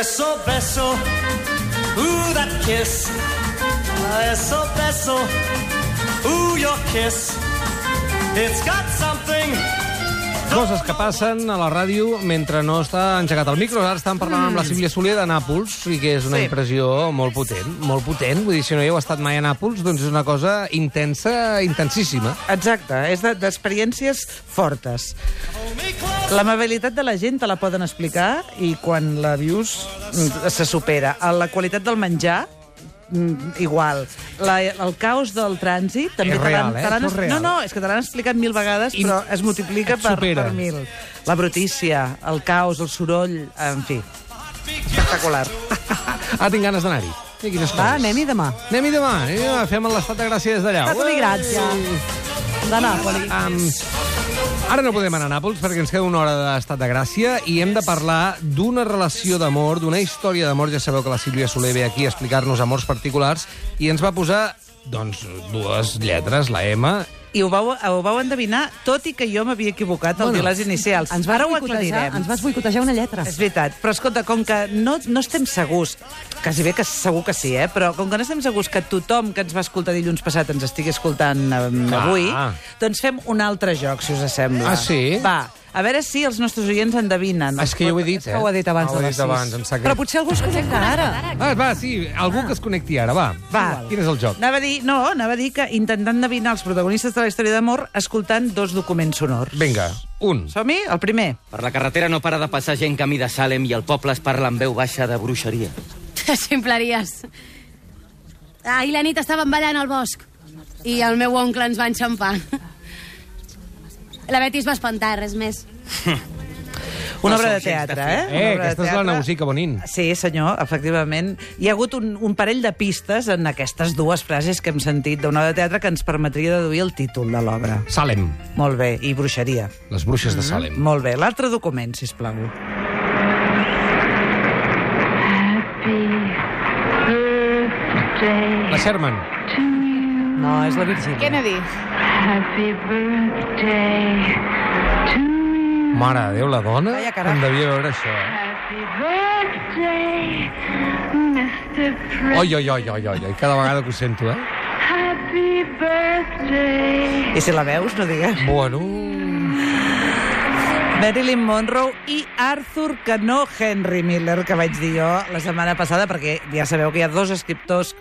Eso beso, ooh, that kiss. Eso beso, ooh, your kiss. It's got something. Coses que passen a la ràdio mentre no està engegat el micro. Ara estan parlant amb la Sílvia Soler de Nàpols, i que és una Sí. impressió molt potent, molt potent. Vull dir, si no hi heu estat mai a Nàpols, doncs és una cosa intensa, intensíssima. Exacte, és de- d'experiències fortes. L'amabilitat de la gent te la poden explicar i quan la vius mm, se supera. A La qualitat del menjar, mm, igual. La, el caos del trànsit també És real, eh? és real. No, no, és que te l'han explicat mil vegades, I però es multiplica per, supera. per mil. La brutícia, el caos, el soroll, en fi. Espectacular. Ah, tinc ganes d'anar-hi. Va, anem-hi demà. Anem-hi demà. Anem-hi demà. Fem l'estat de gràcia des d'allà. Estat de gràcia. De Nàpoli. Um, ara no podem anar a Nàpols perquè ens queda una hora d'estat de gràcia i hem de parlar d'una relació d'amor, d'una història d'amor. Ja sabeu que la Sílvia Soler ve aquí a explicar-nos amors particulars i ens va posar doncs, dues lletres, la M I ho vau, ho vau endevinar, tot i que jo m'havia equivocat al Bueno, dir les inicials. Ens vas, Ara ho aclarirem. ens vas boicotejar una lletra. És veritat, però escolta, com que no, no estem segurs, quasi bé que segur que sí, eh? però com que no estem segurs que tothom que ens va escoltar dilluns passat ens estigui escoltant Clar. avui, doncs fem un altre joc, si us sembla. Ah, sí? Va, a veure si els nostres oients endevinen. Ah, És que jo ho he dit, eh? Ho ha dit abans Ho he de dit les abans, em sap. Però potser algú es connecta ara. Ah, va, sí, algú que es connecti ara, va. Va. Quin és el joc? Anava a dir, no, anava a dir que intentant endevinar els protagonistes de la història d'amor escoltant dos documents sonors. Vinga, un. Som-hi? El primer. Per la carretera no para de passar gent camí de Salem i el poble es parla en veu baixa de bruixeria. Ximpleries. Ahir la nit estàvem ballant al bosc i el meu oncle ens va enxampar. La Betty es va espantar, res més. Una No obra som de teatre, eh? Eh, Una obra aquesta és la. Nausica Bonin. Sí, senyor, efectivament. Hi ha hagut un, un parell de pistes en aquestes dues frases que hem sentit d'una obra de teatre que ens permetria deduir el títol de l'obra. Salem, Molt bé, i bruixeria. les bruixes de Salem. Molt bé. L'altre document, si plau. La Sherman. No, és la Virgínia. Kennedy. Mare de Déu, la dona. Vaya em devia veure això, eh? Oi, oi, oi, oi, oi, oi, cada vegada que ho sento, eh? I si la veus, no digues. Bueno... Marilyn Monroe i Arthur, que no Henry Miller, que vaig dir jo la setmana passada, perquè ja sabeu que hi ha dos escriptors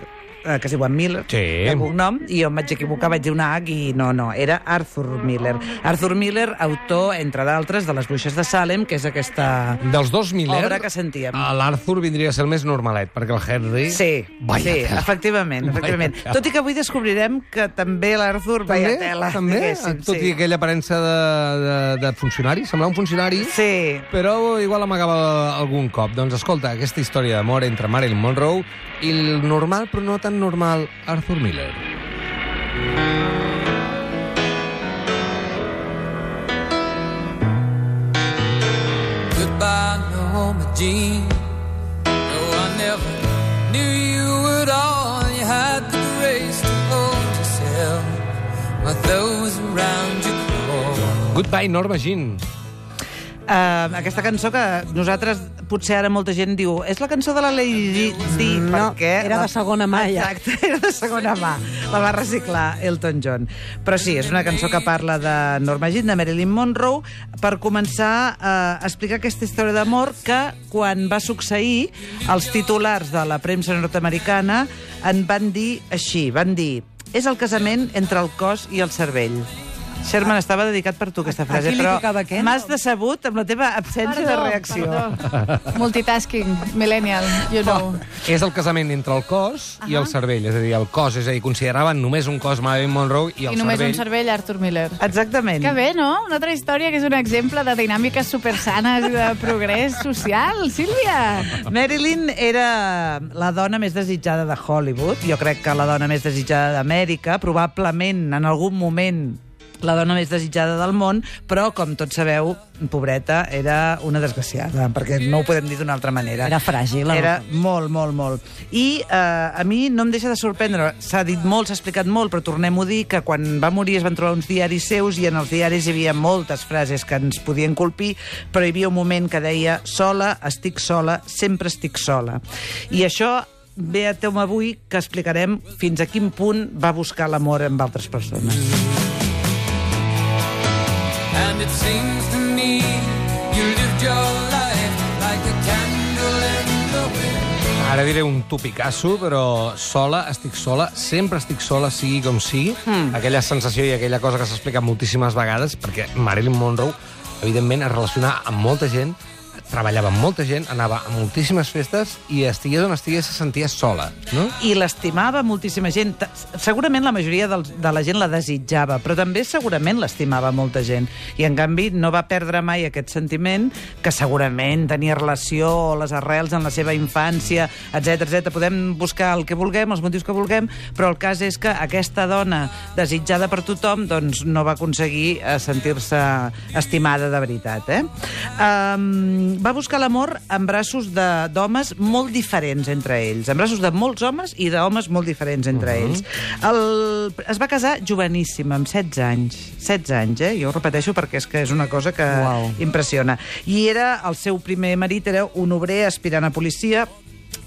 eh, que es diuen Miller, Sí. de cognom, i jo em vaig equivocar, vaig dir una H i no, no, era Arthur Miller. Arthur Miller, autor, entre d'altres, de Les Bruixes de Salem, que és aquesta Dels dos Miller, obra que sentíem. l'Arthur vindria a ser el més normalet, perquè el Henry... Sí, Vaya sí, tela. efectivament, Vaya efectivament. tela. Tot i que avui descobrirem que també l'Arthur També? vaya tela. També? Tot sí. i aquella aparença de, de, de funcionari, semblava un funcionari, Sí, però igual amagava algun cop. Doncs escolta, aquesta història d'amor entre Marilyn Monroe i el normal, però no tan normal, Arthur Miller. Goodbye, Norma Jean. No, I never knew you at all. You had the grace to hold yourself while those around you crawl. Goodbye, Norma Jean. Uh, aquesta cançó que nosaltres, potser ara molta gent diu és la cançó de la Lady Di, No, perquè... era de segona mà, ja. Exacte, era de segona mà. La va reciclar Elton John. Però sí, és una cançó que parla de Norma Jean, de Marilyn Monroe, per començar a explicar aquesta història d'amor que, quan va succeir, els titulars de la premsa nord-americana en van dir així, van dir és el casament entre el cos i el cervell. Sherman, estava dedicat per tu, aquesta frase, però m'has decebut amb la teva absència de reacció. Perdó. Multitasking, millennial, you know. És el casament entre el cos i el cervell. És a dir, el cos, és a dir, consideraven només un cos Marilyn Monroe i el I només cervell... un cervell, Arthur Miller. Exactament. Que bé, no? Una altra història que és un exemple de dinàmiques supersanes i de progrés social, Sílvia. Marilyn era la dona més desitjada de Hollywood, jo crec que la dona més desitjada d'Amèrica, probablement en algun moment la dona més desitjada del món, però, com tots sabeu, pobreta, era una desgraciada, perquè no ho podem dir d'una altra manera. Era fràgil, el- Era molt, molt, molt. I eh, a mi no em deixa de sorprendre, s'ha dit molt, s'ha explicat molt, però tornem-ho a dir, que quan va morir es van trobar uns diaris seus i en els diaris hi havia moltes frases que ens podien colpir, però hi havia un moment que deia sola, estic sola, sempre estic sola. I això ve a tema avui que explicarem fins a quin punt va buscar l'amor amb altres persones. It seems to me you lived your life like a candle in the wind. Ara diré un topicasso, però sola, estic sola, sempre estic sola, sigui com sigui. Mm. Aquella sensació i aquella cosa que s'ha explicat moltíssimes vegades, perquè Marilyn Monroe, evidentment, es relacionava amb molta gent, treballava amb molta gent, anava a moltíssimes festes i estigués on estigués se sentia sola, no? i l'estimava moltíssima gent. Segurament la majoria de la gent la desitjava, però també segurament l'estimava molta gent. I, en canvi, no va perdre mai aquest sentiment que segurament tenia relació o les arrels en la seva infància, etc etc. Podem buscar el que vulguem, els motius que vulguem, però el cas és que aquesta dona desitjada per tothom doncs, no va aconseguir eh, sentir-se estimada de veritat. Eh? Um, va buscar l'amor en braços de- d'homes molt diferents entre ells, en braços de molts homes i d'homes molt diferents entre uh -huh. ells. El, es va casar joveníssim, amb 16 anys. 16 anys, eh? Jo ho repeteixo perquè és que és una cosa que Uau. impressiona. I era el seu primer marit, era un obrer aspirant a policia,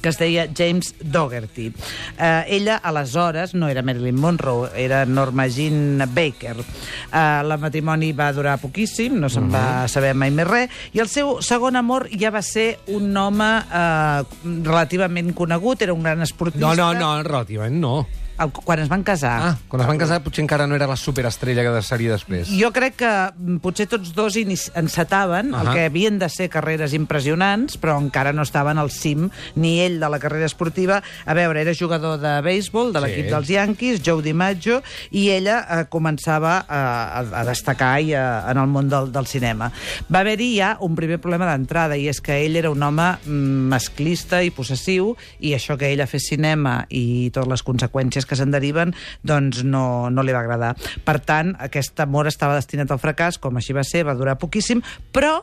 que es deia James Dougherty. Eh, ella, aleshores, no era Marilyn Monroe, era Norma Jean Baker. Eh, el matrimoni va durar poquíssim, no se'n va saber mai més res, i el seu segon amor ja va ser un home eh, relativament conegut, era un gran esportista. No, no, no, relativament no. El, quan es van casar. Ah, quan es van casar potser encara no era la superestrella que seria després. Jo crec que mm, potser tots dos encetaven uh -huh. el que havien de ser carreres impressionants, però encara no estaven al cim, ni ell de la carrera esportiva. A veure, era jugador de béisbol de Sí. l'equip dels Yankees, Joe DiMaggio, i ella eh, començava a, a, a destacar i a, en el món del, del cinema. Va haver-hi ja un primer problema d'entrada, i és que ell era un home mm, masclista i possessiu, i això que ella fes cinema i totes les conseqüències que se'n deriven, doncs no, no li va agradar. Per tant, aquest amor estava destinat al fracàs, com així va ser, va durar poquíssim, però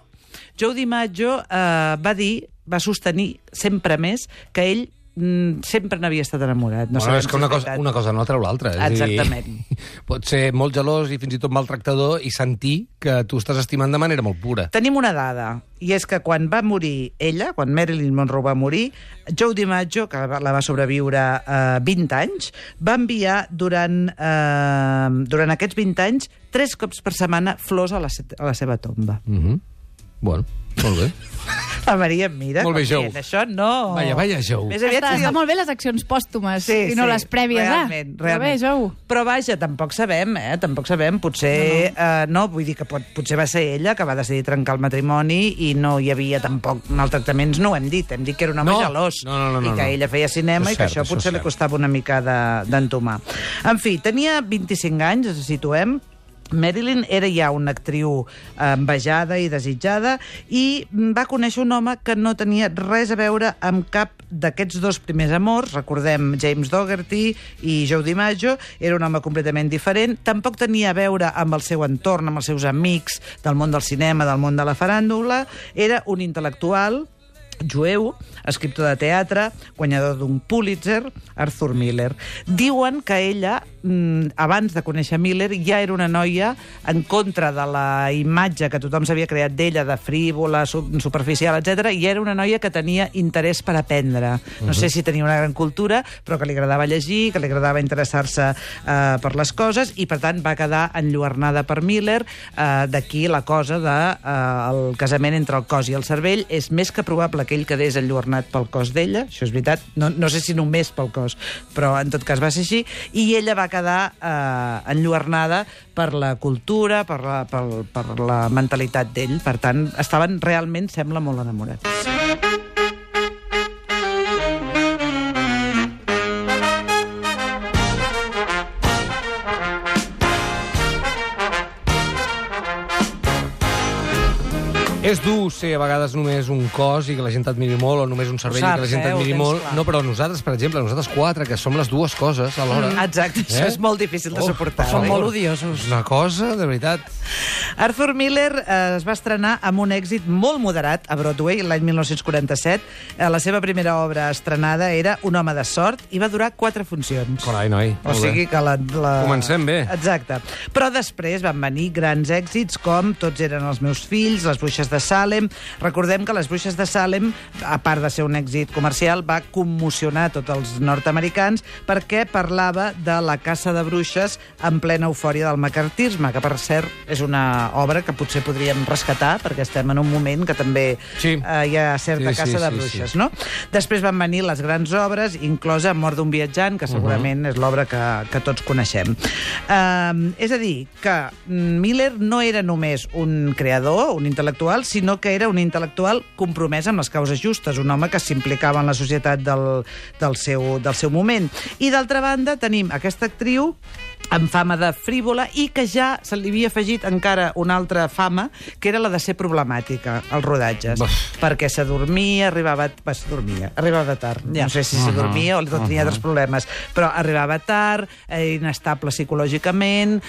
Joe DiMaggio eh, va dir, va sostenir sempre més que ell sempre n'havia estat enamorat. No bueno, és que una cosa, una cosa no treu l'altra. a dir, Exactament. Pot ser molt gelós i fins i tot maltractador i sentir que tu estàs estimant de manera molt pura. Tenim una dada, i és que quan va morir ella, quan Marilyn Monroe va morir, Joe DiMaggio, que la va sobreviure eh, 20 anys, va enviar durant, eh, durant aquests 20 anys tres cops per setmana flors a la, se- a la seva tomba. Mm -hmm. Bueno, molt bé. La Maria em mira Molt bé, com dient, això no... Vaya, vaya, Joe. Més aviat Està, seria està molt bé les accions pòstumes i no les prèvies, realment, ah. realment. Però bé, Jou. Però vaja, tampoc sabem, eh? Tampoc sabem. Potser, no, no. Eh, no vull dir que pot, potser va ser ella que va decidir trencar el matrimoni i no hi havia tampoc maltractaments, no ho hem dit. Hem dit que era un home No. gelós No, no, no, no, i que no. ella feia cinema Això i és que cert, això potser és li costava una mica de- d'entomar. En fi, tenia 25 anys, ens situem, Marilyn era ja una actriu eh, envejada i desitjada i va conèixer un home que no tenia res a veure amb cap d'aquests dos primers amors. Recordem James Dougherty i Joe DiMaggio. Era un home completament diferent. Tampoc tenia a veure amb el seu entorn, amb els seus amics del món del cinema, del món de la faràndula. Era un intel·lectual jueu, escriptor de teatre, guanyador d'un Pulitzer, Arthur Miller. Diuen que ella, mm, abans de conèixer Miller, ja era una noia en contra de la imatge que tothom s'havia creat d'ella, de frívola, su- superficial, etc. i era una noia que tenia interès per aprendre. No sé si tenia una gran cultura, però que li agradava llegir, que li agradava interessar-se eh, per les coses, i per tant va quedar enlluernada per Miller. Eh, D'aquí la cosa de eh, el casament entre el cos i el cervell. És més que probable que ell quedés enlluernat pel cos d'ella, això és veritat, no, no sé si només pel cos, però en tot cas va ser així, i ella va quedar eh, enlluernada per la cultura, per la, per, per la mentalitat d'ell. Per tant, estaven realment, sembla, molt enamorats. És dur ser a vegades només un cos i que la gent t'admiri molt, o només un cervell i que la saps, gent eh? T'admiri molt. clar. No, però nosaltres, per exemple, nosaltres quatre, que som les dues coses alhora... Mm, exacte, això és molt difícil de Oh, suportar. per Són molt odiosos. Una cosa, de veritat... Arthur Miller eh, es va estrenar amb un èxit molt moderat a Broadway l'any 1947. Eh, la seva primera obra estrenada era Un home de sort i va durar quatre funcions. Carai, noi. O sigui que la, la... Comencem bé. Exacte. Però després van venir grans èxits com Tots eren els meus fills, Les bruixes de Salem. Recordem que Les bruixes de Salem, a part de ser un èxit comercial, va commocionar tots els nord-americans perquè parlava de la caça de bruixes en plena eufòria del macartisme, que per cert és una obra que potser podríem rescatar perquè estem en un moment que també Sí. eh, hi ha certa Sí, sí, caça de sí, bruixes, sí. no? Després van venir les grans obres, inclosa Mort d'un viatjant, que segurament és l'obra que, que tots coneixem. Uh, és a dir, que Miller no era només un creador, un intel·lectual, sinó que era un intel·lectual compromès amb les causes justes, un home que s'implicava en la societat del, del, seu, del seu moment. I d'altra banda tenim aquesta actriu amb fama de frívola i que ja se li havia afegit encara una altra fama, que era la de ser problemàtica als rodatges. Buf. Perquè s'adormia, arribava... Va, s'adormia, arribava tard. Ja. No sé si s'adormia o tenia altres problemes, però arribava tard, eh, inestable psicològicament,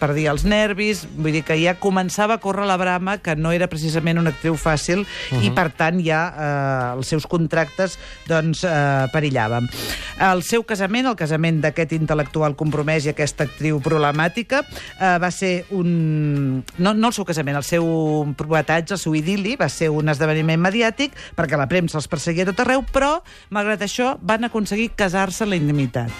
perdia els nervis, vull dir que ja començava a córrer la brama que no era precisament una actriu fàcil i, per tant, ja eh, els seus contractes doncs, eh, perillaven. El seu casament, el casament d'aquest intel·lectual compromès i aquesta actriu problemàtica, eh, va ser un... No, no el seu casament, el seu prometatge, el seu idili, va ser un esdeveniment mediàtic perquè la premsa els perseguia tot arreu, però, malgrat això, van aconseguir casar-se en la intimitat.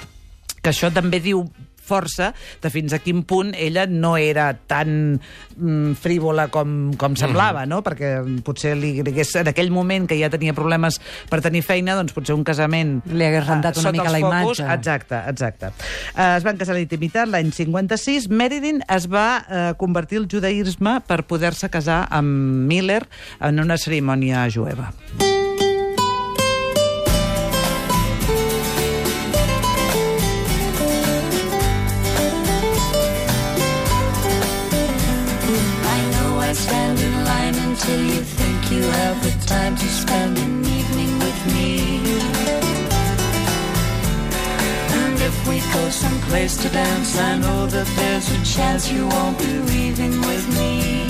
Que això també diu força de fins a quin punt ella no era tan mm, frívola com, com semblava, no? Perquè potser li hagués, en aquell moment que ja tenia problemes per tenir feina, doncs potser un casament... Li hagués rentat eh, una sota mica la focus, imatge. Exacte, exacte. Eh, es van casar a la intimitat l'any 56. Marilyn es va eh, convertir al judaïsme per poder-se casar amb Miller en una cerimònia jueva. I have the time to spend an evening with me. And if we go someplace to dance, I know that there's a chance you won't be leaving with me.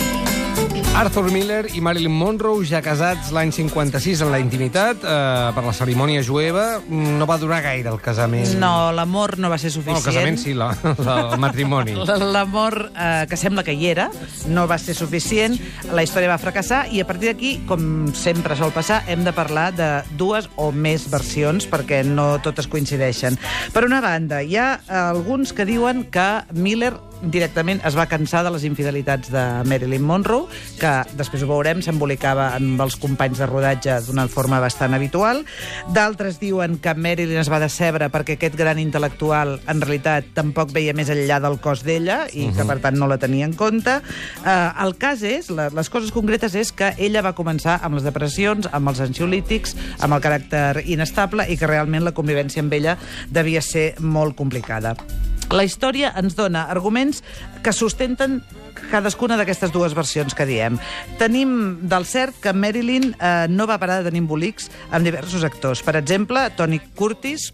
Arthur Miller i Marilyn Monroe, ja casats l'any 56 en la intimitat, eh, per la cerimònia jueva. No va durar gaire el casament. No, l'amor no va ser No, suficient. el casament sí, la, la, el matrimoni. L'amor, eh, que sembla que hi era, no va ser suficient, la història va fracassar i a partir d'aquí, com sempre sol passar, hem de parlar de dues o més versions perquè no totes coincideixen. Per una banda, hi ha alguns que diuen que Miller directament es va cansar de les infidelitats de Marilyn Monroe, que després ho veurem, s'embolicava amb els companys de rodatge d'una forma bastant habitual. D'altres diuen que Marilyn es va decebre perquè aquest gran intel·lectual en realitat tampoc veia més enllà del cos d'ella i que per tant no la tenia en compte. Uh, el cas és, la, les coses concretes és que ella va començar amb les depressions, amb els ansiolítics, amb el caràcter inestable i que realment la convivència amb ella devia ser molt complicada. La història ens dona arguments que sustenten cadascuna d'aquestes dues versions que diem. Tenim del cert que Marilyn eh, no va parar de tenir embolics amb diversos actors. Per exemple, Tony Curtis,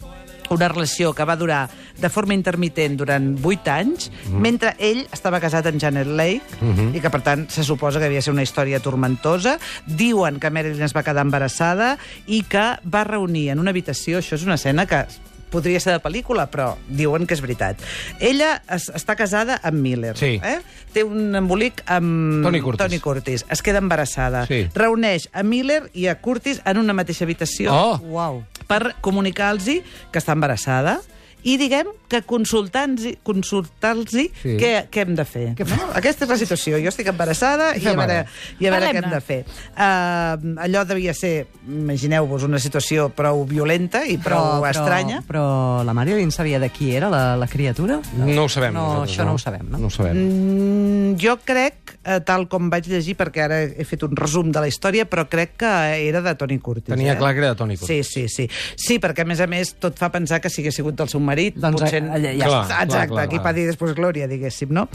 una relació que va durar de forma intermitent durant 8 anys, mm. mentre ell estava casat amb Janet Leigh, mm -hmm. i que, per tant, se suposa que havia de ser una història tormentosa. Diuen que Marilyn es va quedar embarassada i que va reunir en una habitació... Això és una escena que podria ser de pel·lícula, però diuen que és veritat. Ella es, està casada amb Miller. Sí. Eh? Té un embolic amb Tony Curtis. Tony Curtis. Es queda embarassada. Sí. Reuneix a Miller i a Curtis en una mateixa habitació Oh! Uau. per comunicar-los que està embarassada i diguem que consultar-los Sí. què, què hem de fer. No? Aquesta és la situació. Jo estic embarassada i a veure, ara? i a veure què hem de fer. Uh, allò devia ser, imagineu-vos, una situació prou violenta i prou estranya. Però, però la Marilyn sabia de qui era la, la criatura? No ho sabem. No, això no ho sabem, no? No ho sabem. Mm, jo crec, eh, tal com vaig llegir, perquè ara he fet un resum de la història, però crec que era de Tony Curtis. Tenia eh? clar que era de Tony Curtis. Sí, sí, sí. Sí, perquè, a més a més, tot fa pensar que si hagués sigut del seu marit marit. Doncs, potser... allà ja està. Clar, Exacte, clar, clar, aquí clar. pa dir després glòria, diguéssim, no?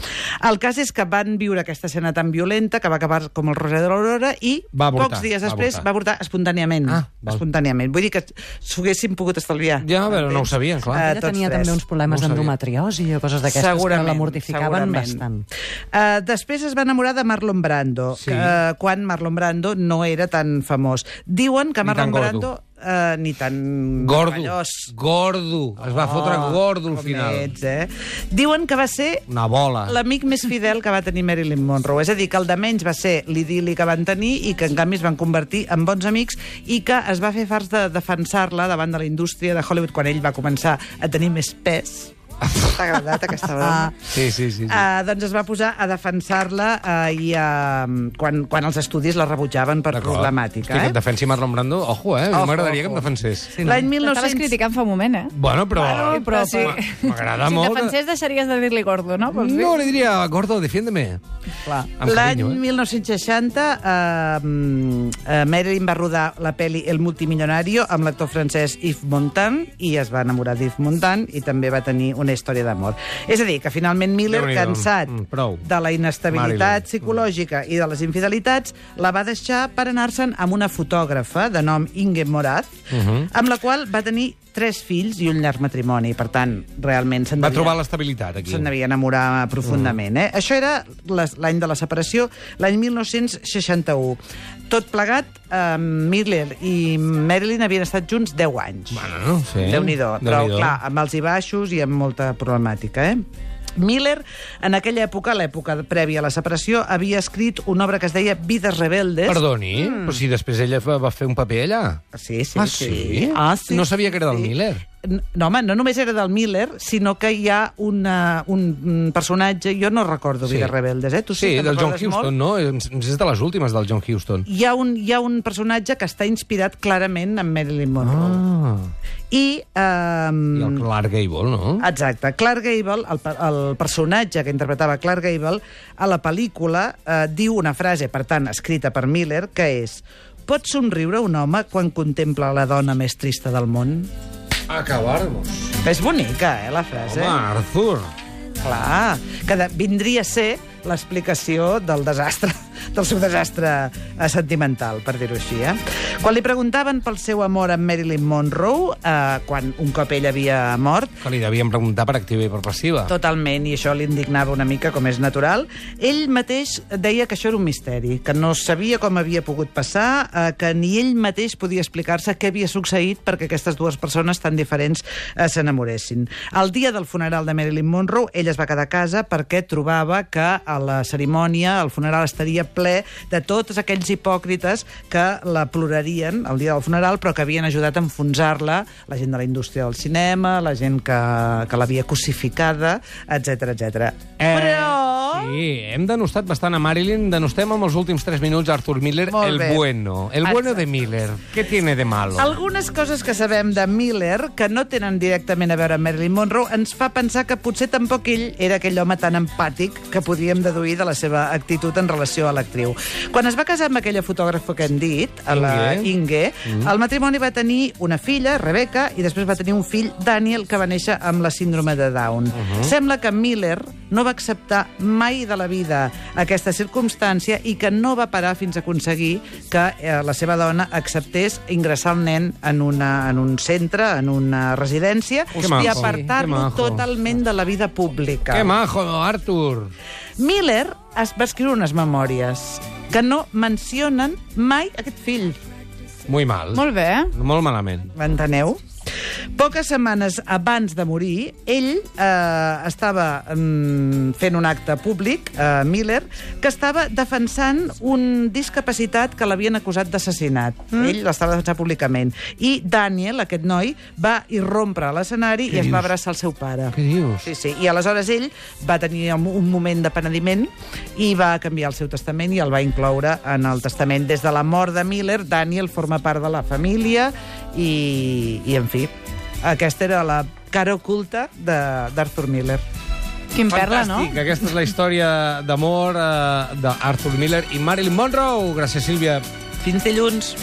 El cas és que van viure aquesta escena tan violenta que va acabar com el Roser de l'Aurora i Va avortar, pocs dies va després avortar. va avortar espontàniament. Ah, val. espontàniament. Vull dir que s'ho haguessin pogut estalviar. Ja, però no ho sabien, clar. Eh, Ella tenia tres. també uns problemes No d'endometriosi o coses d'aquestes que la mortificaven segurament. bastant. Uh, després es va enamorar de Marlon Brando, Sí. sí. uh, quan Marlon Brando no era tan famós. Diuen que Marlon tan gordo. Uh, ni tan Gordo. meravellós. Gordo. Es va fotre gordo al final. Ets, eh? Diuen que va ser Una bola. l'amic més fidel que va tenir Marilyn Monroe. És a dir, que el de menys va ser l'idili que van tenir i que, en canvi, es van convertir en bons amics i que es va fer farts de defensar-la davant de la indústria de Hollywood quan ell va començar a tenir més pes. T'ha agradat aquesta broma? Sí, sí, sí. sí. Uh, doncs es va posar a defensar-la uh, i uh, quan, quan els estudis la rebutjaven per problemàtica. Hosti, que et Eh? defensi Marlon Brando, ojo, eh? Ojo, M'agradaria que em defensés. Sí, no? L'any L'estaves 1900... criticant fa un moment, eh? Bueno, però... Bueno, però sí. M'agrada Si molt. et defensés, deixaries de dir-li gordo, no? Vols dir? No, li diria, gordo, defiéndeme. L'any eh? 1960, eh, eh, Marilyn va rodar la pel·li El multimillonario amb l'actor francès Yves Montand i es va enamorar d'Yves Montand i també va tenir una història d'amor. És a dir, que finalment Miller, cansat Mm, prou. de la inestabilitat Marilyn. psicològica i de les infidelitats, la va deixar per anar-se'n amb una fotògrafa de nom Inge Moraz, Mhm. amb la qual va tenir tres fills i un llarg matrimoni. Per tant, realment Va devia- trobar l'estabilitat, aquí. Se'n devia enamorar profundament. Eh? Això era l'any de la separació, l'any 1961. Tot plegat, eh, Miller i Marilyn havien estat junts 10 anys. Bueno, sí. Déu-n'hi-do. Però, Déu-n'hi-do. clar, amb alts i baixos i amb molta problemàtica, eh? Miller, en aquella època, l'època prèvia a la separació, havia escrit una obra que es deia Vides rebeldes. Perdoni, mm. però si després ella va fer un paper allà. Sí, sí, Ah, sí. sí? Ah, sí No sabia que era del sí. Miller. No, home, no només era del Miller, sinó que hi ha una, un mm, personatge, jo no recordo Sí. Vides rebeldes, eh? Tu Sí, te'n del John Huston, molt? no? És de les últimes del John Huston. Hi ha, un, hi ha un personatge que està inspirat clarament en Marilyn Monroe. Ah. I... I el Um, Clark Gable, no? Exacte. Clark Gable, el, el personatge que interpretava Clark Gable, a la pel·lícula eh, diu una frase, per tant, escrita per Miller, que és Pot somriure un home quan contempla la dona més trista del món? Acabar-nos. És bonica, eh, la frase? Home, Arthur. Clar, que de, vindria a ser l'explicació del desastre, del seu desastre eh, sentimental, per dir-ho així. Eh? Quan li preguntaven pel seu amor amb Marilyn Monroe, eh, quan un cop ell havia mort, Que li devien preguntar per activa i per passiva. Totalment, i això l'indignava una mica, com és natural. Ell mateix deia que això era un misteri, que no sabia com havia pogut passar, eh, que ni ell mateix podia explicar-se què havia succeït perquè aquestes dues persones tan diferents eh, s'enamoressin. El dia del funeral de Marilyn Monroe, ell es va quedar a casa perquè trobava que a la cerimònia, el funeral estaria ple de tots aquells hipòcrites que la plorarien el dia del funeral, però que havien ajudat a enfonsar-la, la gent de la indústria del cinema, la gent que, que l'havia cosificada, etc etc. Però... Sí, hem denostat bastant a Marilyn. Denostem amb els últims 3 minuts Arthur Miller, Molt el bé. bueno. El bueno de Miller. Què tiene de malo? Algunes coses que sabem de Miller, que no tenen directament a veure amb Marilyn Monroe, ens fa pensar que potser tampoc ell era aquell home tan empàtic que podíem deduir de la seva actitud en relació a l'actriu. Quan es va casar amb aquella fotògrafa que hem dit, a la Inge. Inge, mm. el matrimoni va tenir una filla, Rebecca, i després va tenir un fill, Daniel, que va néixer amb la síndrome de Down. Uh -huh. Sembla que Miller no va acceptar mai de la vida aquesta circumstància i que no va parar fins a aconseguir que eh, la seva dona acceptés ingressar el nen en, una, en un centre, en una residència, i apartar-lo totalment de la vida pública. Que majo, Arthur. Miller es va escriure unes memòries que no mencionen mai aquest fill. Muy mal. Molt bé. Molt malament. M'enteneu? Poques setmanes abans de morir, ell eh, estava mm, fent un acte públic, eh, Miller, que estava defensant un discapacitat que l'havien acusat d'assassinat. Mm. Ell l'estava defensant públicament. I Daniel, aquest noi, va irrompre a l'escenari i es dius? va abraçar el seu pare. Què dius? Sí, sí. I aleshores ell va tenir un un moment de penediment i va canviar el seu testament i el va incloure en el testament. Des de la mort de Miller, Daniel forma part de la família i, i en fi, aquesta era la cara oculta de- d'Arthur Miller. Quin perla, no? Fantàstic. Aquesta és la història d'amor eh, d'Arthur Miller i Marilyn Monroe. Gràcies, Sílvia. Fins dilluns.